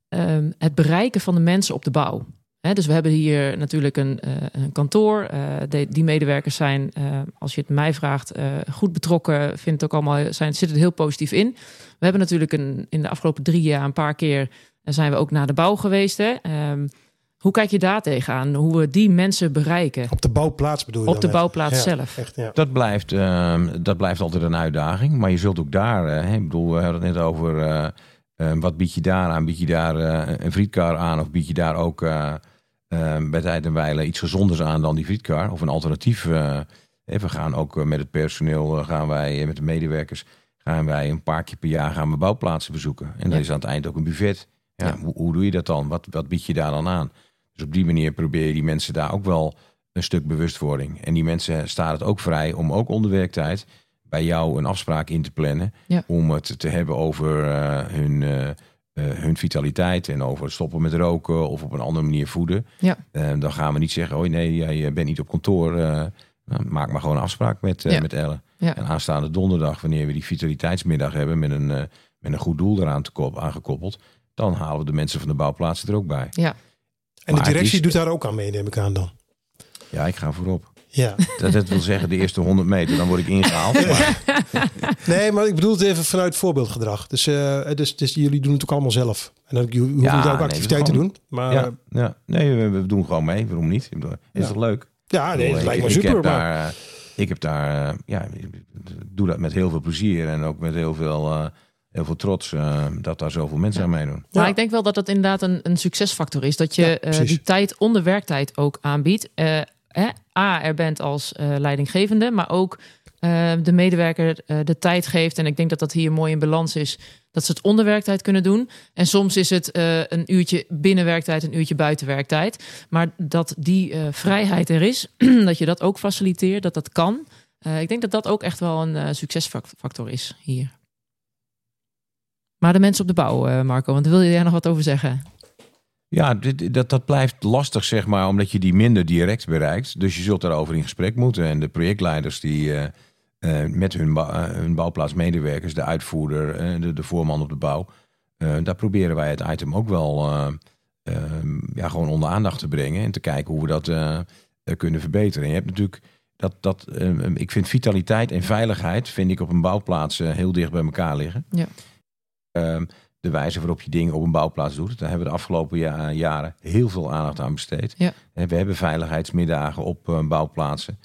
Speaker 3: Ehm, het bereiken van de mensen op de bouw. Hè, dus we hebben hier natuurlijk een, eh, een kantoor. Eh, de- die medewerkers zijn, eh, als je het mij vraagt, eh, goed betrokken. Vindt het ook allemaal, zijn, zitten er heel positief in. We hebben natuurlijk een, in de afgelopen drie jaar een paar keer zijn we ook naar de bouw geweest. Hè. Ehm, hoe kijk je daar tegenaan? Hoe we die mensen bereiken
Speaker 2: Op de bouwplaats bedoel je
Speaker 3: op
Speaker 2: dan
Speaker 3: de bouwplaats
Speaker 2: Ja,
Speaker 3: zelf?
Speaker 2: Echt, ja.
Speaker 4: Dat blijft, ehm, dat blijft altijd een uitdaging. Maar je zult ook daar, hè, ik bedoel, we hadden het net over eh, eh, wat bied je daar aan? Bied je daar een frietkar aan of bied je daar ook bij tijd en wijle iets gezonders aan dan die frietkar? Of een alternatief. eh, we gaan ook eh, met het personeel, eh, gaan wij, met de medewerkers, gaan wij een paar keer per jaar gaan we bouwplaatsen bezoeken. En dan
Speaker 3: Ja.
Speaker 4: is aan het eind ook een buffet. Ja,
Speaker 3: Ja.
Speaker 4: Hoe, hoe doe je dat dan? Wat, wat bied je daar dan aan? Dus op die manier probeer je die mensen daar ook wel een stuk bewustwording. En die mensen staan het ook vrij om ook onder werktijd bij jou een afspraak in te plannen.
Speaker 3: Ja.
Speaker 4: Om het te hebben over hun, eh, hun vitaliteit en over stoppen met roken of op een andere manier voeden.
Speaker 3: Ja.
Speaker 4: Eh, dan gaan we niet zeggen, oh nee, jij bent niet op kantoor. eh, nou, maak maar gewoon een afspraak met, eh,
Speaker 3: Ja.
Speaker 4: met Ellen.
Speaker 3: Ja.
Speaker 4: En aanstaande donderdag, wanneer we die vitaliteitsmiddag hebben met een, eh, met een goed doel eraan te kop, aangekoppeld, dan halen we de mensen van de bouwplaatsen er ook bij.
Speaker 3: Ja,
Speaker 2: En de
Speaker 4: Maar
Speaker 2: directie
Speaker 4: is-
Speaker 2: doet daar ook aan mee, neem ik aan dan.
Speaker 4: Ja, ik ga voorop.
Speaker 2: Ja.
Speaker 4: Dat, dat wil zeggen de eerste 100 meter, dan word ik ingehaald. Maar,
Speaker 2: Nee, maar ik bedoel het even vanuit voorbeeldgedrag. Dus, eh, dus, dus jullie doen het ook allemaal zelf. En dan, je hoeft
Speaker 4: Ja,
Speaker 2: ook
Speaker 4: nee,
Speaker 2: activiteiten te doen. Maar
Speaker 4: ja, nee, we, we doen gewoon mee. Waarom niet? Ik bedoel, Is
Speaker 2: Ja.
Speaker 4: toch leuk?
Speaker 2: ja nee, lijkt me
Speaker 4: ik-
Speaker 2: super.
Speaker 4: Ik heb
Speaker 2: maar-
Speaker 4: daar, eh, ik heb daar eh, ja, ik doe dat met heel veel plezier en ook met heel veel, eh, heel veel trots eh, dat daar zoveel mensen
Speaker 3: Ja.
Speaker 4: aan meedoen.
Speaker 3: Maar
Speaker 2: Ja.
Speaker 3: ik denk wel dat dat inderdaad een, een succesfactor is. Dat je
Speaker 2: Ja,
Speaker 3: die tijd onder werktijd ook aanbiedt. Eh, A, er bent als eh, leidinggevende, maar ook eh, de medewerker eh, de tijd geeft. En ik denk dat dat hier mooi in balans is. Dat ze het onder werktijd kunnen doen. En soms is het een uurtje binnen werktijd, een uurtje buiten werktijd. Maar dat die vrijheid er is, [clears throat] dat je dat ook faciliteert, dat dat kan. Ik denk dat dat ook echt wel een succesfactor is hier. Maar de mensen op de bouw, Marco, want wil je daar nog wat over zeggen?
Speaker 4: Ja, dit, dat, dat blijft lastig, zeg maar, omdat je die minder direct bereikt. Dus je zult daarover in gesprek moeten. En de projectleiders die eh, eh, met hun, eh, hun bouwplaatsmedewerkers, de uitvoerder, de, de voorman op de bouw, daar proberen wij het item ook wel eh, eh, ja, gewoon onder aandacht te brengen. En te kijken hoe we dat kunnen verbeteren. En je hebt natuurlijk dat, dat eh, ik vind vitaliteit en veiligheid vind ik op een bouwplaats heel dicht bij elkaar liggen.
Speaker 3: Ja.
Speaker 4: Ehm, de wijze waarop je dingen op een bouwplaats doet. Daar hebben we de afgelopen ja- jaren heel veel aandacht aan besteed.
Speaker 3: Ja.
Speaker 4: Eh, We hebben veiligheidsmiddagen op eh, bouwplaatsen.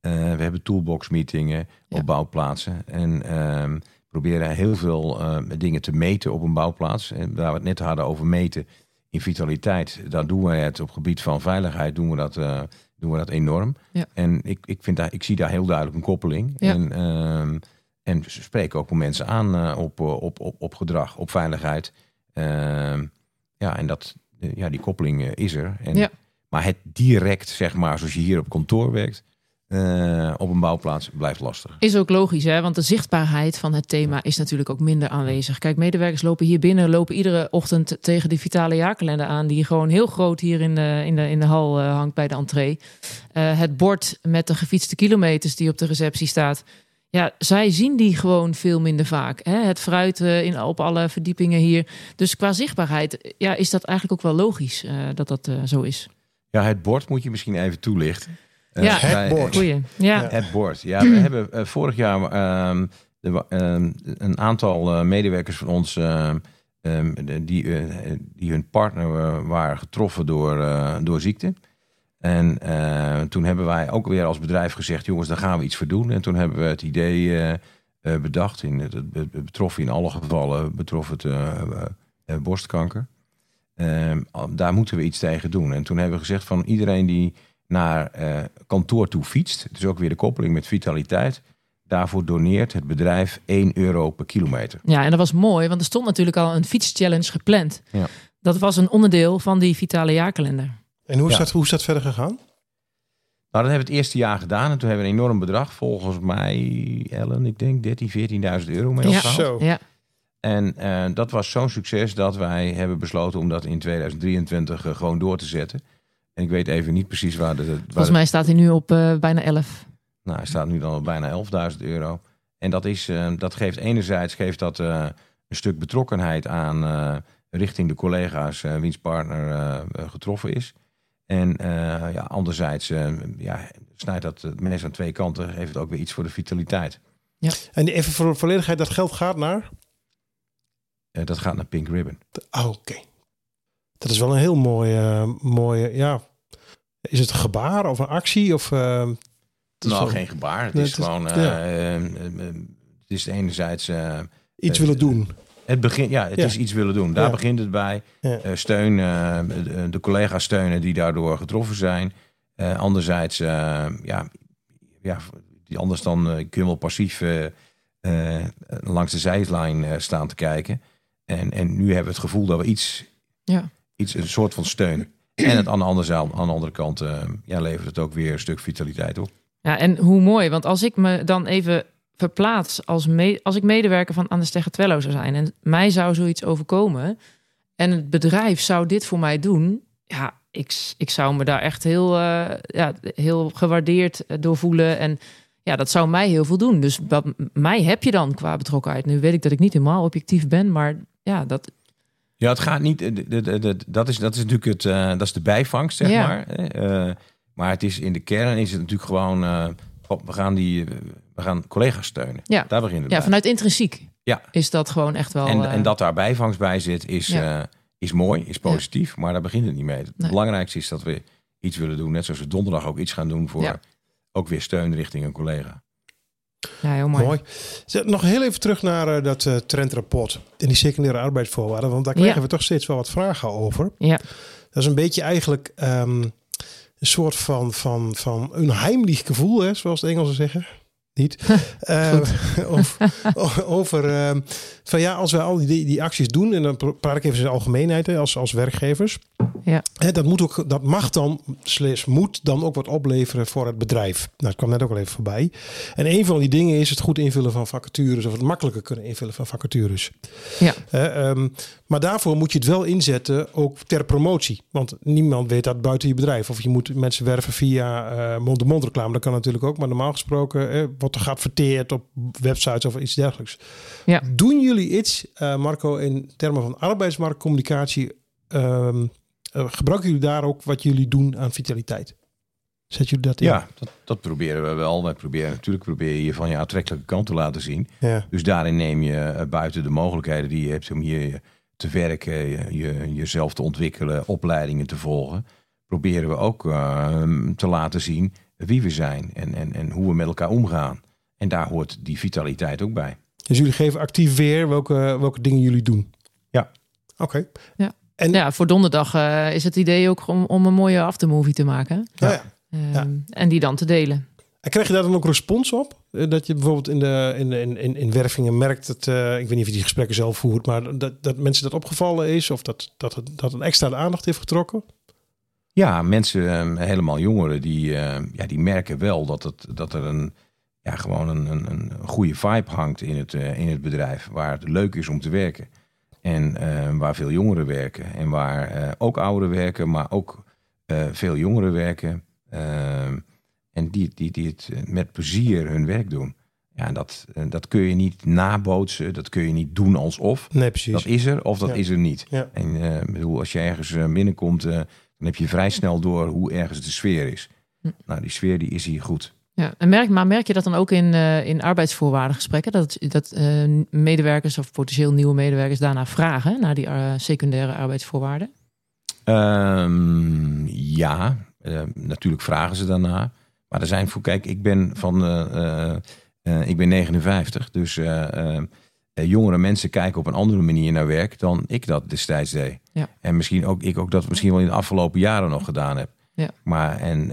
Speaker 4: Eh, we hebben toolboxmeetingen
Speaker 3: Ja.
Speaker 4: op bouwplaatsen. En ehm, proberen heel veel dingen te meten op een bouwplaats. En waar we het net hadden over meten in vitaliteit. Dan doen we het op gebied van veiligheid doen we dat, doen we dat enorm.
Speaker 3: Ja.
Speaker 4: En ik, ik, vind daar, ik zie daar heel duidelijk een koppeling. En, ehm, en ze spreken ook mensen aan eh, op, eh, op, op, op gedrag, op veiligheid. Ehm, ja, en dat, eh, ja, die koppeling is er. En,
Speaker 3: Ja.
Speaker 4: Maar het direct, zeg maar, zoals je hier op kantoor werkt, op een bouwplaats, blijft lastig.
Speaker 3: Is ook logisch, hè? want de zichtbaarheid van het thema is natuurlijk ook minder aanwezig. Kijk, medewerkers lopen hier binnen, lopen iedere ochtend tegen die vitale jaarkalender aan, die gewoon heel groot hier in de, in de, in de hal hangt bij de entree. Het bord met de gefietste kilometers die op de receptie staat. Ja, zij zien die gewoon veel minder vaak. Hè? Het fruit eh, in, op alle verdiepingen hier. Dus qua zichtbaarheid ja, is dat eigenlijk ook wel logisch eh, dat dat eh, zo is.
Speaker 4: Ja, het bord moet je misschien even toelichten.
Speaker 3: Ja.
Speaker 2: Het bord.
Speaker 3: Goeie. Ja,
Speaker 2: Ja.
Speaker 4: Het bord. Ja, we hebben vorig jaar ehm, wa- ehm, een aantal eh, medewerkers van ons ehm, de- die, die hun partner waren getroffen door, eh, door ziekte. En eh, toen hebben wij ook weer als bedrijf gezegd, jongens, daar gaan we iets voor doen. En toen hebben we het idee eh, eh, bedacht. In, het, het betrof in alle gevallen betrof het borstkanker. Ehm, daar moeten we iets tegen doen. En toen hebben we gezegd van iedereen die naar kantoor toe fietst, dus ook weer de koppeling met vitaliteit, daarvoor doneert het bedrijf 1 euro per kilometer.
Speaker 3: Ja, en dat was mooi, want er stond natuurlijk al een fietschallenge gepland.
Speaker 4: Ja.
Speaker 3: Dat was een onderdeel van die vitale jaarkalender.
Speaker 2: En hoe is,
Speaker 4: Ja.
Speaker 2: dat, hoe is dat verder gegaan?
Speaker 4: Nou, dat hebben we het eerste jaar gedaan en toen hebben we een enorm bedrag, volgens mij, Ellen, ik denk 13, 14.000 euro mee
Speaker 3: Ja.
Speaker 2: Zo.
Speaker 3: Ja,
Speaker 4: En eh, dat was zo'n succes dat wij hebben besloten om dat in 2023 eh, gewoon door te zetten. En ik weet even niet precies waar de. Waar
Speaker 3: volgens mij staat hij nu op eh, bijna 11.
Speaker 4: Nou, hij staat nu dan op bijna 11.000 euro. En dat, is, dat geeft enerzijds geeft dat, eh, een stuk betrokkenheid aan eh, richting de collega's wiens partner getroffen is. En eh, ja, anderzijds eh, ja, snijdt dat het meest aan twee kanten, heeft het ook weer iets voor de vitaliteit.
Speaker 2: En even voor volledigheid, dat geld gaat naar?
Speaker 4: Eh, dat gaat naar Pink Ribbon.
Speaker 2: Ah, Oké. Dat is wel een heel mooie, eh, mooie, ja. Is het een gebaar of een actie? Of, eh, het is
Speaker 4: nou,
Speaker 2: wel
Speaker 4: geen gebaar. Het
Speaker 2: Nee,
Speaker 4: is
Speaker 2: het is-
Speaker 4: gewoon. eh,
Speaker 2: ja.
Speaker 4: eh, eh, eh, het is enerzijds. eh,
Speaker 2: iets willen doen.
Speaker 4: Het begin, ja, het
Speaker 2: Ja.
Speaker 4: is iets willen doen. Daar
Speaker 2: Ja.
Speaker 4: begint het bij.
Speaker 2: Ja.
Speaker 4: Eh, steun, eh, de, de collega's steunen die daardoor getroffen zijn. Eh, anderzijds, eh, ja, ja, die anders dan eh, kun je wel passief langs de zijlijn eh, staan te kijken. En, en nu hebben we het gevoel dat we iets,
Speaker 3: Ja.
Speaker 4: iets een soort van steun. En het aan de andere, aan de andere kant eh, ja, levert het ook weer een stuk vitaliteit op.
Speaker 3: Ja, en hoe mooi. Want als ik me dan even verplaats als, me, als ik medewerker van Stegge Twello zou zijn en mij zou zoiets overkomen en het bedrijf zou dit voor mij doen, ja, ik, ik zou me daar echt heel, eh, ja, heel gewaardeerd eh, door voelen en ja, dat zou mij heel veel doen. Dus wat mij heb je dan qua betrokkenheid. Nu weet ik dat ik niet helemaal objectief ben, maar ja, dat,
Speaker 4: Ja, het gaat niet. eh, Dat is, dat is natuurlijk het, dat is de bijvangst, zeg
Speaker 3: Ja.
Speaker 4: maar. maar het is in de kern is het natuurlijk gewoon. Eh, oh, we gaan die, we gaan collega's steunen.
Speaker 3: Ja.
Speaker 4: Daar begint het.
Speaker 3: ja,
Speaker 4: bij.
Speaker 3: vanuit intrinsiek
Speaker 4: Ja.
Speaker 3: is dat gewoon echt wel.
Speaker 4: en,
Speaker 3: eh,
Speaker 4: en dat daar bijvangst bij zit, is,
Speaker 3: Ja.
Speaker 4: eh, is mooi, is positief. Maar daar begint het niet mee. Het
Speaker 3: Nee.
Speaker 4: belangrijkste is dat we iets willen doen. Net zoals we donderdag ook iets gaan doen voor
Speaker 3: Ja.
Speaker 4: ook weer steun richting een collega.
Speaker 3: ja, heel mooi.
Speaker 2: Mooi. Nog heel even terug naar eh, dat eh trendrapport en die secundaire arbeidsvoorwaarden. Want daar krijgen
Speaker 3: Ja.
Speaker 2: we toch steeds wel wat vragen over.
Speaker 3: Ja.
Speaker 2: Dat is een beetje eigenlijk ehm, een soort van, van, van een heimlich gevoel, hè, zoals de Engelsen zeggen. Niet. [laughs] Eh, of, over ehm, van ja, als we al die, die acties doen, en dan pra- praat ik even in de algemeenheid hè, als, als werkgevers.
Speaker 3: Ja.
Speaker 2: Hè, dat, moet ook, dat mag dan, slash moet dan ook wat opleveren voor het bedrijf. Nou, dat kwam net ook al even voorbij. En een van die dingen is het goed invullen van vacatures of het makkelijker kunnen invullen van vacatures.
Speaker 3: Ja.
Speaker 2: Hè, ehm, maar daarvoor moet je het wel inzetten ook ter promotie. Want niemand weet dat buiten je bedrijf. Of je moet mensen werven via eh, mond-to-mond reclame. Dat kan natuurlijk ook. Maar normaal gesproken eh, wordt er geadverteerd op websites of iets dergelijks.
Speaker 3: Ja.
Speaker 2: Doen jullie iets, eh, Marco, in termen van arbeidsmarktcommunicatie? ehm, eh, gebruiken jullie daar ook wat jullie doen aan vitaliteit? Zet jullie dat in?
Speaker 4: Ja, dat, dat proberen we wel. Wij proberen natuurlijk proberen je van je aantrekkelijke kant te laten zien.
Speaker 2: Ja.
Speaker 4: Dus daarin neem je buiten de mogelijkheden die je hebt om hier te werken, je, je- jezelf te ontwikkelen, opleidingen te volgen, proberen we ook eh, te laten zien wie we zijn en, en, en hoe we met elkaar omgaan. En daar hoort die vitaliteit ook bij.
Speaker 2: Dus jullie geven actief weer welke, welke dingen jullie doen?
Speaker 4: Ja.
Speaker 2: Oké.
Speaker 3: Ja.
Speaker 2: En
Speaker 3: Ja, voor donderdag eh, is het idee ook om, om een mooie aftermovie te maken.
Speaker 2: Ja.
Speaker 3: Ehm,
Speaker 2: Ja.
Speaker 3: En die dan te delen.
Speaker 2: En krijg je daar dan ook respons op? Eh, Dat je bijvoorbeeld in, de, in, in, in, in wervingen merkt dat, eh, ik weet niet of je die gesprekken zelf voert, maar dat, dat mensen dat opgevallen is of dat, dat, het, dat een extra de aandacht heeft getrokken?
Speaker 4: Ja, mensen, eh, helemaal jongeren, die, eh, ja, die merken wel dat, het, dat er een, ja, gewoon een, een, een goede vibe hangt in het, eh, in het bedrijf. Waar het leuk is om te werken. En eh, waar veel jongeren werken. En waar ook ouderen werken, maar ook veel jongeren werken. Eh, en die, die, die het met plezier hun werk doen. Ja, dat, eh, dat kun je niet nabootsen. Dat kun je niet doen alsof.
Speaker 2: Nee, precies.
Speaker 4: Dat is er of dat
Speaker 2: Ja.
Speaker 4: is er niet.
Speaker 2: Ja.
Speaker 4: En eh, ik bedoel, als je ergens eh, binnenkomt, eh, dan heb je vrij snel door hoe ergens de sfeer is.
Speaker 3: Hm.
Speaker 4: Nou, die sfeer die is hier goed.
Speaker 3: Ja, en merk, maar merk je dat dan ook in, eh in arbeidsvoorwaardengesprekken? Dat, dat eh, medewerkers of potentieel nieuwe medewerkers daarna vragen, naar die eh, secundaire arbeidsvoorwaarden?
Speaker 4: Ehm, ja, eh, natuurlijk vragen ze daarna. Maar er zijn voor, kijk, ik ben van, eh, eh, eh, ik ben 59, dus jongere mensen kijken op een andere manier naar werk dan ik dat destijds deed.
Speaker 3: Ja.
Speaker 4: En misschien ook ik ook dat misschien wel in de afgelopen jaren nog gedaan heb.
Speaker 3: Ja.
Speaker 4: Maar en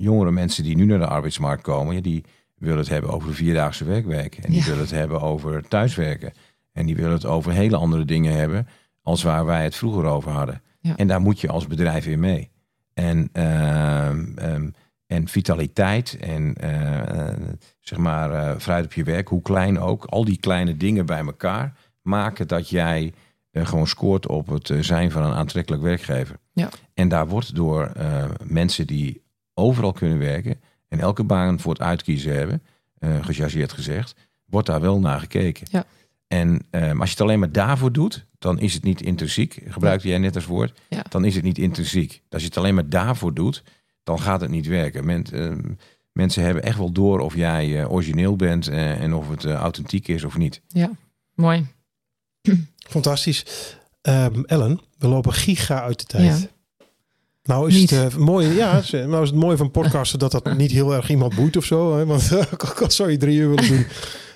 Speaker 4: jongere mensen die nu naar de arbeidsmarkt komen, die willen het hebben over de vierdaagse werkweek. En die
Speaker 3: Ja.
Speaker 4: willen het hebben over thuiswerken. En die willen het over hele andere dingen hebben als waar wij het vroeger over hadden.
Speaker 3: Ja.
Speaker 4: En daar moet je als bedrijf in mee. En, ehm, ehm, en vitaliteit en eh, eh, zeg maar eh, fruit op je werk, hoe klein ook. Al die kleine dingen bij elkaar maken dat jij eh, gewoon scoort op het eh, zijn van een aantrekkelijk werkgever.
Speaker 3: Ja.
Speaker 4: En daar wordt door eh, mensen die overal kunnen werken en elke baan voor het uitkiezen hebben, eh gechargeerd gezegd, wordt daar wel naar gekeken.
Speaker 3: Ja.
Speaker 4: En als je het alleen maar daarvoor doet, dan is het niet intrinsiek. Gebruikte jij net als woord.
Speaker 3: Ja.
Speaker 4: Dan is het niet intrinsiek. Als je het alleen maar daarvoor doet, dan gaat het niet werken. Men, ehm, mensen hebben echt wel door of jij eh, origineel bent eh, en of het eh, authentiek is of niet.
Speaker 3: Mooi.
Speaker 2: Fantastisch. Ehm, Ellen, we lopen giga uit de tijd.
Speaker 3: Ja.
Speaker 2: Nou is
Speaker 3: Niet.
Speaker 2: het mooi, ja, [laughs] nou is het mooi van podcasten dat dat niet heel erg iemand boeit of zo. Hè? Want ook al zou je drie uur willen doen,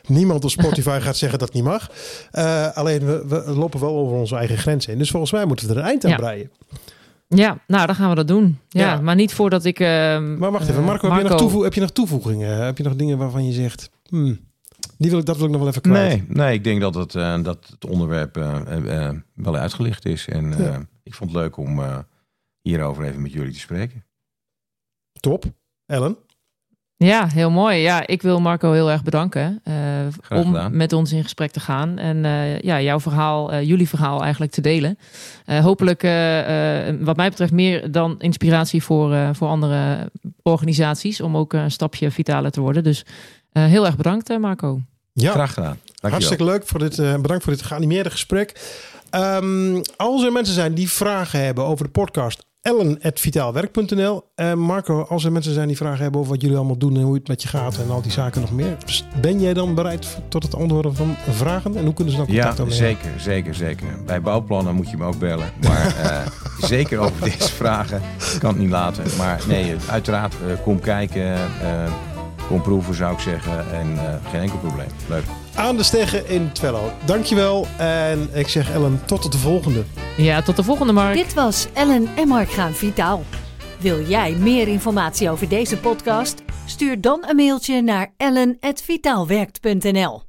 Speaker 2: niemand op Spotify gaat zeggen dat het niet mag. Eh, alleen we, we lopen wel over onze eigen grenzen in. Dus volgens mij moeten we er een eind aan
Speaker 3: Ja.
Speaker 2: breien.
Speaker 3: Ja, nou, dan gaan we dat doen. Ja,
Speaker 2: Ja.
Speaker 3: maar niet voordat ik... ehm,
Speaker 2: Maar wacht even,
Speaker 3: eh,
Speaker 2: Marco, heb, je nog heb je nog toevoegingen? Heb je nog dingen waarvan je zegt, hmm, die wil ik, dat wil ik nog wel even kwijt?
Speaker 4: Nee, nee, ik denk dat het, eh, dat het onderwerp eh, wel uitgelicht is. En eh,
Speaker 2: Ja.
Speaker 4: ik vond het leuk om eh, hierover even met jullie te spreken.
Speaker 2: Top. Ellen?
Speaker 3: Ja, heel mooi. Ja, ik wil Marco heel erg bedanken eh, om met ons in gesprek te gaan en eh, ja, jouw verhaal, eh, jullie verhaal eigenlijk te delen. Eh, hopelijk, eh, eh, wat mij betreft, meer dan inspiratie voor, eh, voor andere organisaties om ook een stapje vitaler te worden. Dus eh, heel erg bedankt, Marco.
Speaker 2: Ja,
Speaker 4: Graag gedaan. Dankjewel.
Speaker 2: Hartstikke leuk voor dit. eh, bedankt voor dit geanimeerde gesprek. Ehm, als er mensen zijn die vragen hebben over de podcast, ellen.vitaalwerk.nl. Eh, Marco, als er mensen zijn die vragen hebben over wat jullie allemaal doen en hoe het met je gaat en al die zaken nog meer. Ben jij dan bereid tot het antwoorden van vragen? En hoe kunnen ze dan contact
Speaker 4: Ja,
Speaker 2: opnemen?
Speaker 4: zeker, zeker, zeker. Bij bouwplannen moet je me ook bellen. Maar [laughs] eh, zeker over deze vragen ik kan het niet laten. Maar nee, uiteraard, eh, kom kijken, kom proeven zou ik zeggen. En geen enkel probleem. Leuk.
Speaker 2: Aan de Steggen in Twello. Dankjewel. En ik zeg Ellen, tot de volgende.
Speaker 3: Ja, tot de volgende, Mark.
Speaker 1: Dit was Ellen en Mark gaan vitaal. Wil jij meer informatie over deze podcast? Stuur dan een mailtje naar ellen.vitaalwerkt.nl